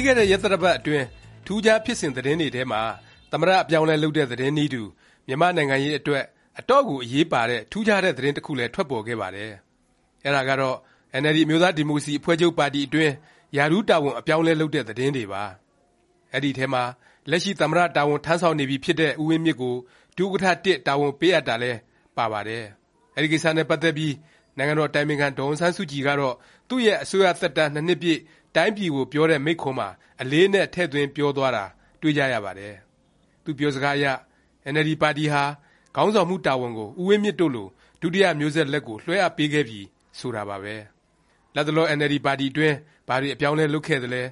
ပြီးခဲ့တဲ့ ရက်သတ္တပတ်အတွင်း ထူးခြား ဖြစ်စဉ်သတင်းတွေထဲမှာ သမ္မတ အပြောင်းအလဲ လုပ်တဲ့ သတင်းနည်းတူ မြန်မာ့နိုင်ငံရေးအတွက် အတော့်ကို အရေးပါတဲ့ ထူးခြားတဲ့ သတင်းတစ်ခုလည်း ထွက်ပေါ်ခဲ့ပါတယ်။အဲဒါကတော့ အင်န်အယ်လ်ဒီ အမျိုးသားဒီမိုကရေစီ အဖွဲ့ချုပ်ပါတီအတွင်း ရာထူးတာဝန် အပြောင်းအလဲ လုပ်တဲ့ သတင်းတွေပါ။အဲဒီအထဲမှာ လက်ရှိ သမ္မတ တာဝန်ထမ်းဆောင်နေပြီဖြစ်တဲ့ ဦးဝင်းမြင့်ကို ဒုဥက္ကဌတာဝန်ပေးအပ်တာလည်း ပါပါတယ်။အဲဒီကိစ္စနဲ့ ပတ်သက်ပြီး နိုင်ငံတော် အတိုင်ပင်ခံ ဒေါ်အောင်ဆန်းစုကြည်ကတော့ သူ့ရဲ့ အစိုးရသက်တမ်း ၂ နှစ်ပြည့် တိုင်းပြည်ကို ပြောတဲ့ မိန့်ခွန်းမှာ အလေးအနက် ထည့်သွင်းပြောသွားတာ တွေ့ကြရပါတယ်။သူ့ပြောစကားအရ အင်န်အယ်လ်ဒီ ပါတီဟာ ခေါင်းဆောင်မှု တာဝန်ကို ဦးဝင်းမြင့်တို့လို ဒုတိယ မျိုးဆက် လက်ကို လွှဲအပ်ပေးခဲ့ပြီ ဆိုတာပါပဲ။လတ်တလော အင်န်အယ်လ်ဒီ ပါတီတွင်း ဘာတွေ အပြောင်းအလဲ လုပ်ခဲ့သလဲ၊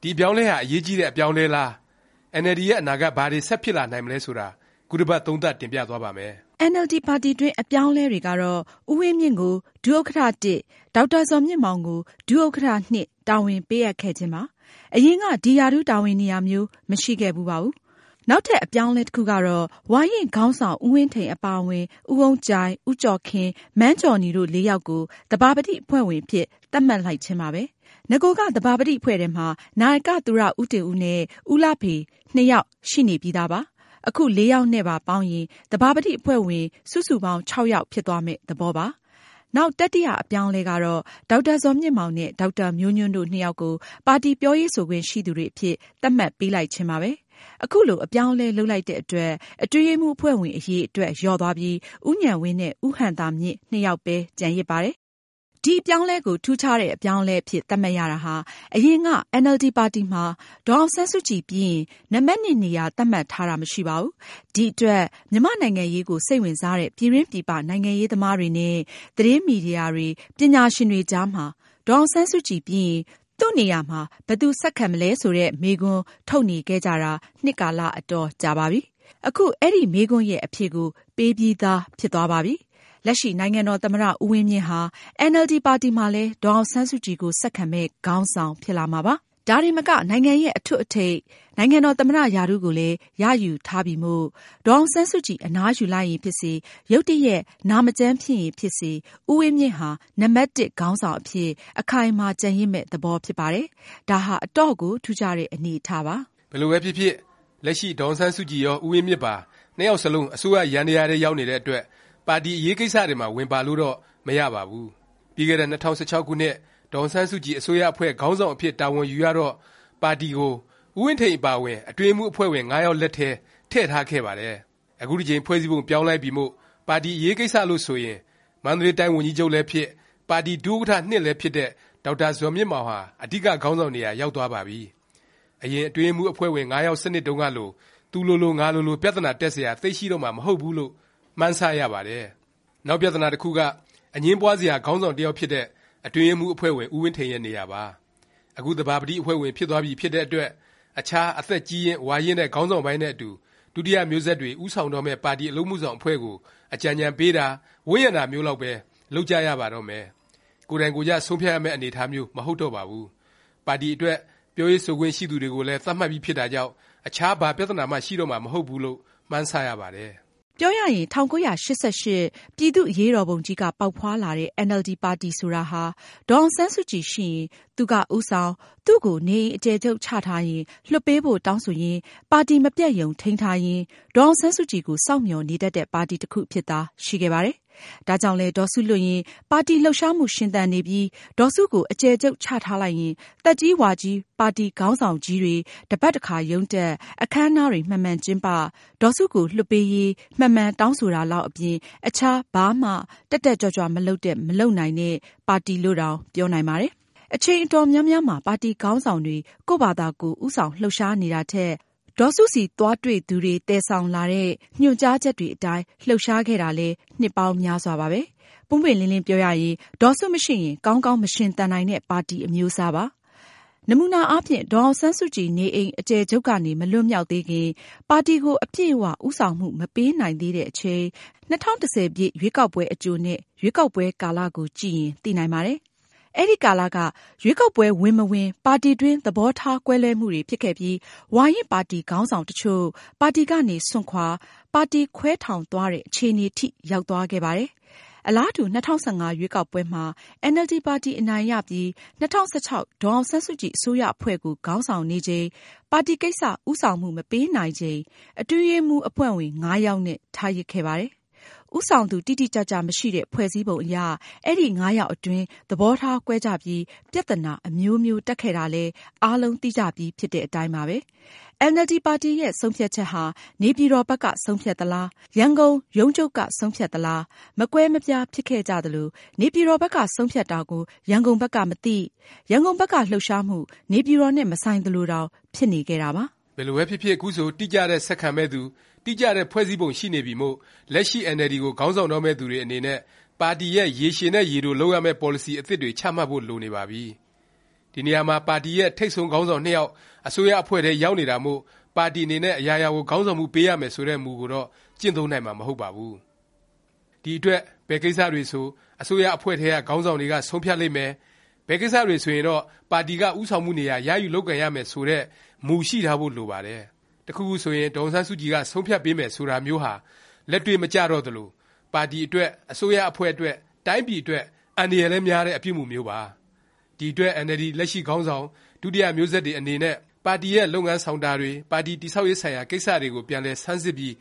ဒီ အပြောင်းအလဲဟာ အရေးကြီးတဲ့ အပြောင်းအလဲလား၊အင်န်အယ်လ်ဒီရဲ့ အနာဂတ် ဘာတွေ ဆက်ဖြစ်လာနိုင်မလဲ ဆိုတာ ခုတစ်ပတ် သုံးသပ် တင်ပြသွားပါ့မယ်။ အင်န်အယ်လ်ဒီပါတီတွင်း အပြောင်းအလဲတွေကတော့ ဦးဝင်းမြင့်ကို ဒုဥက္ကဌဒေါက်တာဇော်မြင့်မောင်ကို ဒုဥက္ကဌတာဝန်ပေးအပ်ခဲ့ခြင်းပါ။အရင်က ဒီရာထူးတာဝန်နေရာမျိုး မရှိခဲ့ဖူးပါဘူး။နောက်ထပ် အပြောင်းအလဲ တစ်ခုကတော့ ဝါရင့်ခေါင်းဆောင် ဦးဝင်းထိန် အပါအဝင် ဦးအုန်းကြိုင်၊ဦးကျော်ခင်၊မန်းဂျော်နီ တို့လေးယောက်ကို သဘာပတိ အဖွဲ့ဝင်အဖြစ် သတ်မှတ်လိုက်ခြင်းပါပဲ။နဂိုက သဘာပတိ အဖွဲ့ထဲမှာ နာယက သူရဦးတင်ဦးနဲ့ ဦးလှဖေ နှစ်ယောက် ရှိနေပြီးသားပါ။ အခုလေးယောက်နဲ့ပါပေါင်းရင် သဘာပတိအဖွဲ့ဝင် စုစုပေါင်းယောက် ဖြစ်သွားမယ့် သဘောပါ။နောက် တတိယ အပြောင်းအလဲကတော့ ဒေါက်တာဇော်မြင့်မောင်နဲ့ ဒေါက်တာမျိုးညွန့်တို့ နှစ်ယောက်ကို ပါတီပြောရေးဆိုခွင့်ရှိသူတွေအဖြစ် သတ်မှတ်ပေးလိုက်ခြင်းပါပဲ။အခုလို အပြောင်းအလဲ လုပ်လိုက်တဲ့အတွက် အတွင်းရေးမှူး အဖွဲ့ဝင် အရည်အတွက် လျော့သွားပြီး ဦးဉာဏ်ဝင်းနဲ့ ဦးဟံသာမြင့် နှစ်ယောက်ပဲ ကျန်ရစ်ပါတယ်။ ဒီအပြောင်းအလဲကို ထူးခြားတဲ့အပြောင်းအလဲအဖြစ် သတ်မှတ်ရတာဟာ အရင်ကအင်န်အယ်လ်ဒီပါတီမှာ ဒေါ်အောင်ဆန်းစုကြည်ပြီးရင် နံပတ်နေရာ သတ်မှတ်ထားတာ မရှိပါဘူး။ဒီအတွက် မြန်မာ့နိုင်ငံရေးကို စိတ်ဝင်စားတဲ့ ပြည်တွင်းပြည်ပ နိုင်ငံရေးသမားတွေနဲ့ သတင်းမီဒီယာတွေ၊ပညာရှင်တွေကြားမှာ ဒေါ်အောင်ဆန်းစုကြည်ပြီးရင် သူ့နေရာမှာ ဘယ်သူ ဆက်ခံမလဲ ဆိုတဲ့ မေးခွန်းထုတ်နေခဲ့ကြတာ နှစ်ကာလ အတော်ကြာပါပြီ။အခု အဲဒီမေးခွန်းရဲ့ အဖြေကို ပေးပြီးသား ဖြစ်သွားပါပြီ။ လက်ရှိ နိုင်ငံတော်သမ္မတ ဦးဝင်းမြင့်ဟာအင်န်အယ်လ်ဒီပါတီမှာလည်း ဒေါ်အောင်ဆန်းစုကြည်ကို ဆက်ခံမယ့် ခေါင်းဆောင် ဖြစ်လာမှာပါ။ဒါတင်မက နိုင်ငံရဲ့ အထွဋ်အထိပ် နိုင်ငံတော်သမ္မတ ရာထူးကိုလည်း ရယူထားပြီမို့ ဒေါ်အောင်ဆန်းစုကြည် အနားယူလိုက်ရင်ဖြစ်စေ၊ရုတ်တရက် နာမကျန်းဖြစ်ရင်ဖြစ်စေ ဦးဝင်းမြင့်ဟာ နံပတ်တစ် ခေါင်းဆောင်အဖြစ် အခိုင်အမာ ကျန်ရစ်မယ့် သဘောဖြစ်ပါတယ်။ဒါဟာ အတော့်ကို ထူးခြားတဲ့ အနေအထားပါ။ဘယ်လိုပဲဖြစ်ဖြစ် လက်ရှိ ဒေါ်အောင်ဆန်းစုကြည်ရော၊ဦးဝင်းမြင့်ပါ နှစ်ယောက်စလုံး အစိုးရယန္တယားထဲ ရောက်နေတဲ့အတွက် ပါတီအရေးကိစ္စတွေမှာ ဝင်ပါလို့တော့ မရပါဘူး။ပြီးခဲ့တဲ့ ၂၀၁၆ ခုနှစ် ဒေါ်အောင်ဆန်းစုကြည် အစိုးရအဖွဲ့ ခေါင်းဆောင်အဖြစ် တာဝန်ယူရတော့ ပါတီကို ဦးဝင်းထိန် အပါအဝင် အတွင်းရေးမှူး အဖွဲ့ဝင်ယောက်လက်ထဲ ထည့်ထားခဲ့ပါတယ်။အခုတစ်ကြိမ် ဖွဲ့စည်းပုံ ပြောင်းလိုက်ပြီမို့ ပါတီအရေးကိစ္စလို့ဆိုရင် မန္တလေးတိုင်း ဝန်ကြီးချုပ်လည်းဖြစ်၊ပါတီ ဒုဥက္ကဌလည်းဖြစ်တဲ့ ဒေါက်တာဇော်မြင့်မောင်ဟာ အဓိက ခေါင်းဆောင်နေရာ ရောက်သွားပါပြီ။အရင် အတွင်းရေးမှူး အဖွဲ့ဝင်ယောက် စနစ်တုန်းကလို သူလိုလို ငါလိုလို ပြသနာတက်စရာ သိပ်ရှိတော့မှာ မဟုတ်ဘူးလို့ မှန်းဆရပါတယ်။နောက်ပြသနာတစ်ခုကအငြင်းပွားစရာခေါင်းဆောင်တစ်ယောက်ဖြစ်တဲ့အတွင်းရေးမှူးအဖွဲ့ဝင်ဦးဝင်းထိန်ရဲ့နေရာပါ။အခုသဘာပတိအဖွဲ့ဝင်ဖြစ်သွားပြီဖြစ်တဲ့အတွက်အခြားအသက်ကြီးရင့်၊ဝါရင့်တဲ့ခေါင်းဆောင်ပိုင်းနဲ့အတူဒုတိယမျိုးဆက်တွေဦးဆောင်တော့မယ့်ပါတီအလုပ်အမှုဆောင်အဖွဲ့ကိုအကြံဉာဏ်ပေးတာ၊ဝန်းရံတာမျိုးလောက်ပဲလုပ်ကြရပါတော့မယ်။ကိုယ်တိုင်ကိုယ်ကျဆုံးဖြတ်ရမယ့်အနေအထားမျိုးမဟုတ်တော့ပါဘူး။ပါတီအတွက်ပြောရေးဆိုခွင့်ရှိသူတွေကိုလည်းသတ်မှတ်ပြီးဖြစ်တာကြောင့်အခြားဘာပြသနာမှရှိတော့မှာမဟုတ်ဘူးလို့မှန်းဆရပါတယ်။ ပြောရရင် ၁၉၈၈ ပြည်သူ့အရေးတော်ပုံကြီးက ပေါက်ဖွားလာတဲ့အင်န်အယ်လ်ဒီပါတီဆိုတာဟာ ဒေါ်အောင်ဆန်းစုကြည်ရှိရင် သူက ဦးဆောင်၊သူ့ကို နေအိမ်အကျယ်ချုပ်ချထားရင် လွှတ်ပေးဖို့ တောင်းဆိုရင်း ပါတီမပျက်ရုံ ထိန်းထားရင်း ဒေါ်အောင်ဆန်းစုကြည်ကို စောင့်မျှော်နေတတ်တဲ့ ပါတီတစ်ခု အဖြစ်သာ ရှိခဲ့ပါတယ်။ဒါကြောင့်လည်း ဒေါ်စုလွတ်ရင် ပါတီလှုပ်ရှားမှု ရှင်သန်နေပြီး ဒေါ်စုကို အကျယ်ချုပ်ချထားလိုက်ရင် သက်ကြီးဝါကြီး ပါတီခေါင်းဆောင်ကြီးတွေ တစ်ပတ်တစ်ခါ ရုံးတက်၊အခန်းအနားတွေ မှန်မှန်ကျင်းပ၊ဒေါ်စုကို လွှတ်ပေးရေး မှန်မှန်တောင်းဆိုတာလောက်အပြင် အခြား ဘာမှ တက်တက်ကြွကြွ မလုပ်တဲ့ မလုပ်နိုင်တဲ့ ပါတီလို့တောင် ပြောနိုင်ပါတယ်။အချိန်အတော်များများမှာ ပါတီခေါင်းဆောင်တွေ ကိုယ့်ဖာသာကိုယ် ဦးဆောင်လှုပ်ရှားနေတာထက် ဒေါ်စုဆီ သွားတွေ့သူတွေ သယ်ဆောင်လာတဲ့ ညွှန်ကြားချက်တွေအတိုင်း လှုပ်ရှားခဲ့တာလည်း နှစ်ပေါင်းများစွာပါပဲ။ပွင့်ပွင့်လင်းလင်းပြောရရင် ဒေါ်စုမရှိရင် ကောင်းကောင်းမရှင်သန်နိုင်တဲ့ ပါတီအမျိုးအစားပါ။နမူနာအားဖြင့် ဒေါ်အောင်ဆန်းစုကြည် နေအိမ်အကျယ်ချုပ်ကနေ မလွတ်မြောက်သေးခင်၊ပါတီကို အပြည့်အ၀ ဦးဆောင်မှု မပေးနိုင်သေးတဲ့အချိန် ၂၀၁၀ရွေးကောက်ပွဲအကြိုနဲ့ ရွေးကောက်ပွဲကာလကိုကြည့်ရင် သိနိုင်ပါတယ်။ အဲဒီကာလက ရွေးကောက်ပွဲ ဝင်မဝင် ပါတီတွင်း သဘောထားကွဲလွဲမှုတွေ ဖြစ်ခဲ့ပြီး ဝါရင့်ပါတီခေါင်းဆောင် တစ်ချို့ ပါတီကနေ စွန့်ခွာ၊ပါတီခွဲထောင်သွားတဲ့ အခြေအနေထိ ရောက်သွားခဲ့ပါတယ်။အလားတူ ၂၀၁၅ ရွေးကောက်ပွဲမှာ အင်န်အယ်လ်ဒီ ပါတီ အနိုင်ရပြီး ၂၀၁၆ ဒေါ်အောင်ဆန်းစုကြည် အစိုးရအဖွဲ့ကို ခေါင်းဆောင်နေချိန် ပါတီကိစ္စ ဦးဆောင်မှု မပေးနိုင်ချိန် အတွင်းရေးမှူး အဖွဲ့ဝင် ၅ ယောက်နဲ့ ထားရစ်ခဲ့ပါတယ်။ ဦးဆောင်သူ တိတိကျကျမရှိတဲ့ ဖွဲ့စည်းပုံအရ အဲဒီ၅ယောက်အတွင်း သဘောထားကွဲကြပြီး ပြသနာ အမျိုးမျိုး တက်ခဲ့တာလည်း အားလုံးသိကြပြီးဖြစ်တဲ့အတိုင်းပါပဲ။အင်န်အယ်လ်ဒီ ပါတီရဲ့ ဆုံးဖြတ်ချက်ဟာ နေပြည်တော်ဘက်က ဆုံးဖြတ်သလား၊ရန်ကုန်ရုံးချုပ်က ဆုံးဖြတ်သလား မကွဲမပြား ဖြစ်ခဲ့ကြသလို၊နေပြည်တော်ဘက်က ဆုံးဖြတ်တာကို ရန်ကုန်ဘက်က မသိ၊ရန်ကုန်ဘက်က လှုပ်ရှားမှု နေပြည်တော်နဲ့ မဆိုင်သလိုတောင် ဖြစ်နေခဲ့တာပါ။ဘ ယ်လိုပဲဖြစ်ဖြစ် ခုဆို တိကျတဲ့ ဆက်ခံမယ့်သူ၊တိကျတဲ့ ဖွဲ့စည်းပုံ ရှိနေပြီမို့ လက်ရှိ အင်န်အယ်လ်ဒီ ကို ခေါင်းဆောင်တော့မယ့်သူတွေ အနေနဲ့ ပါတီရဲ့ ရေရှည်နဲ့ ရေတို လုပ်ရမယ့် ပေါ်လစီ အသစ်တွေ ချမှတ်ဖို့ လိုနေပါပြီ။ဒီနေရာမှာ ပါတီရဲ့ ထိပ်ဆုံးခေါင်းဆောင် နှစ်ယောက် အစိုးရအဖွဲ့ထဲ ရောက်နေတာမို့ ပါတီအနေနဲ့ အရာရာကို ခေါင်းဆောင်မှု ပေးရမယ် ဆိုတဲ့ မူကိုတော့ ကျင့်သုံးနိုင်မှာ မဟုတ်ပါဘူး။ဒီအတွက် ဘယ်ကိစ္စတွေဆို အစိုးရအဖွဲ့ထဲက ခေါင်းဆောင်တွေက ဆုံးဖြတ်လိမ့်မယ်၊ ဘယ်ကိစ္စတွေဆိုရင်တော့ပါတီကဦးဆောင်မှုနေရာရယူလုပ်ကိုင်ရမယ်ဆိုတဲ့မူရှိထားဖို့လိုပါတယ်။တစ်ခုခုဆိုရင်ဒေါ်အောင်ဆန်းစုကြည်ကဆုံးဖြတ်ပေးမယ်ဆိုတာမျိုးဟာလက်တွေ့မကျတော့သလို၊ပါတီအတွက်၊အစိုးရအဖွဲ့အတွက်၊တိုင်းပြည်အတွက်အန္တရာယ်လည်းများတဲ့အပြုအမူမျိုးပါ။ဒီအတွက်အင်န်အယ်လ်ဒီလက်ရှိခေါင်းဆောင်၊ဒုတိယမျိုးဆက်တွေအနေနဲ့ပါတီရဲ့လုပ်ငန်းဆောင်တာတွေ၊ပါတီတည်ဆောက်ရေးဆိုင်ရာကိစ္စတွေကိုပြန်လည်ဆန်းစစ်ပြီး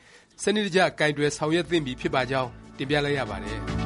စနစ်တကျကိုင်တွယ်ဆောင်ရွက်သင့်ပြီဖြစ်ပါကြောင်းတင်ပြလိုက်ရပါတယ်။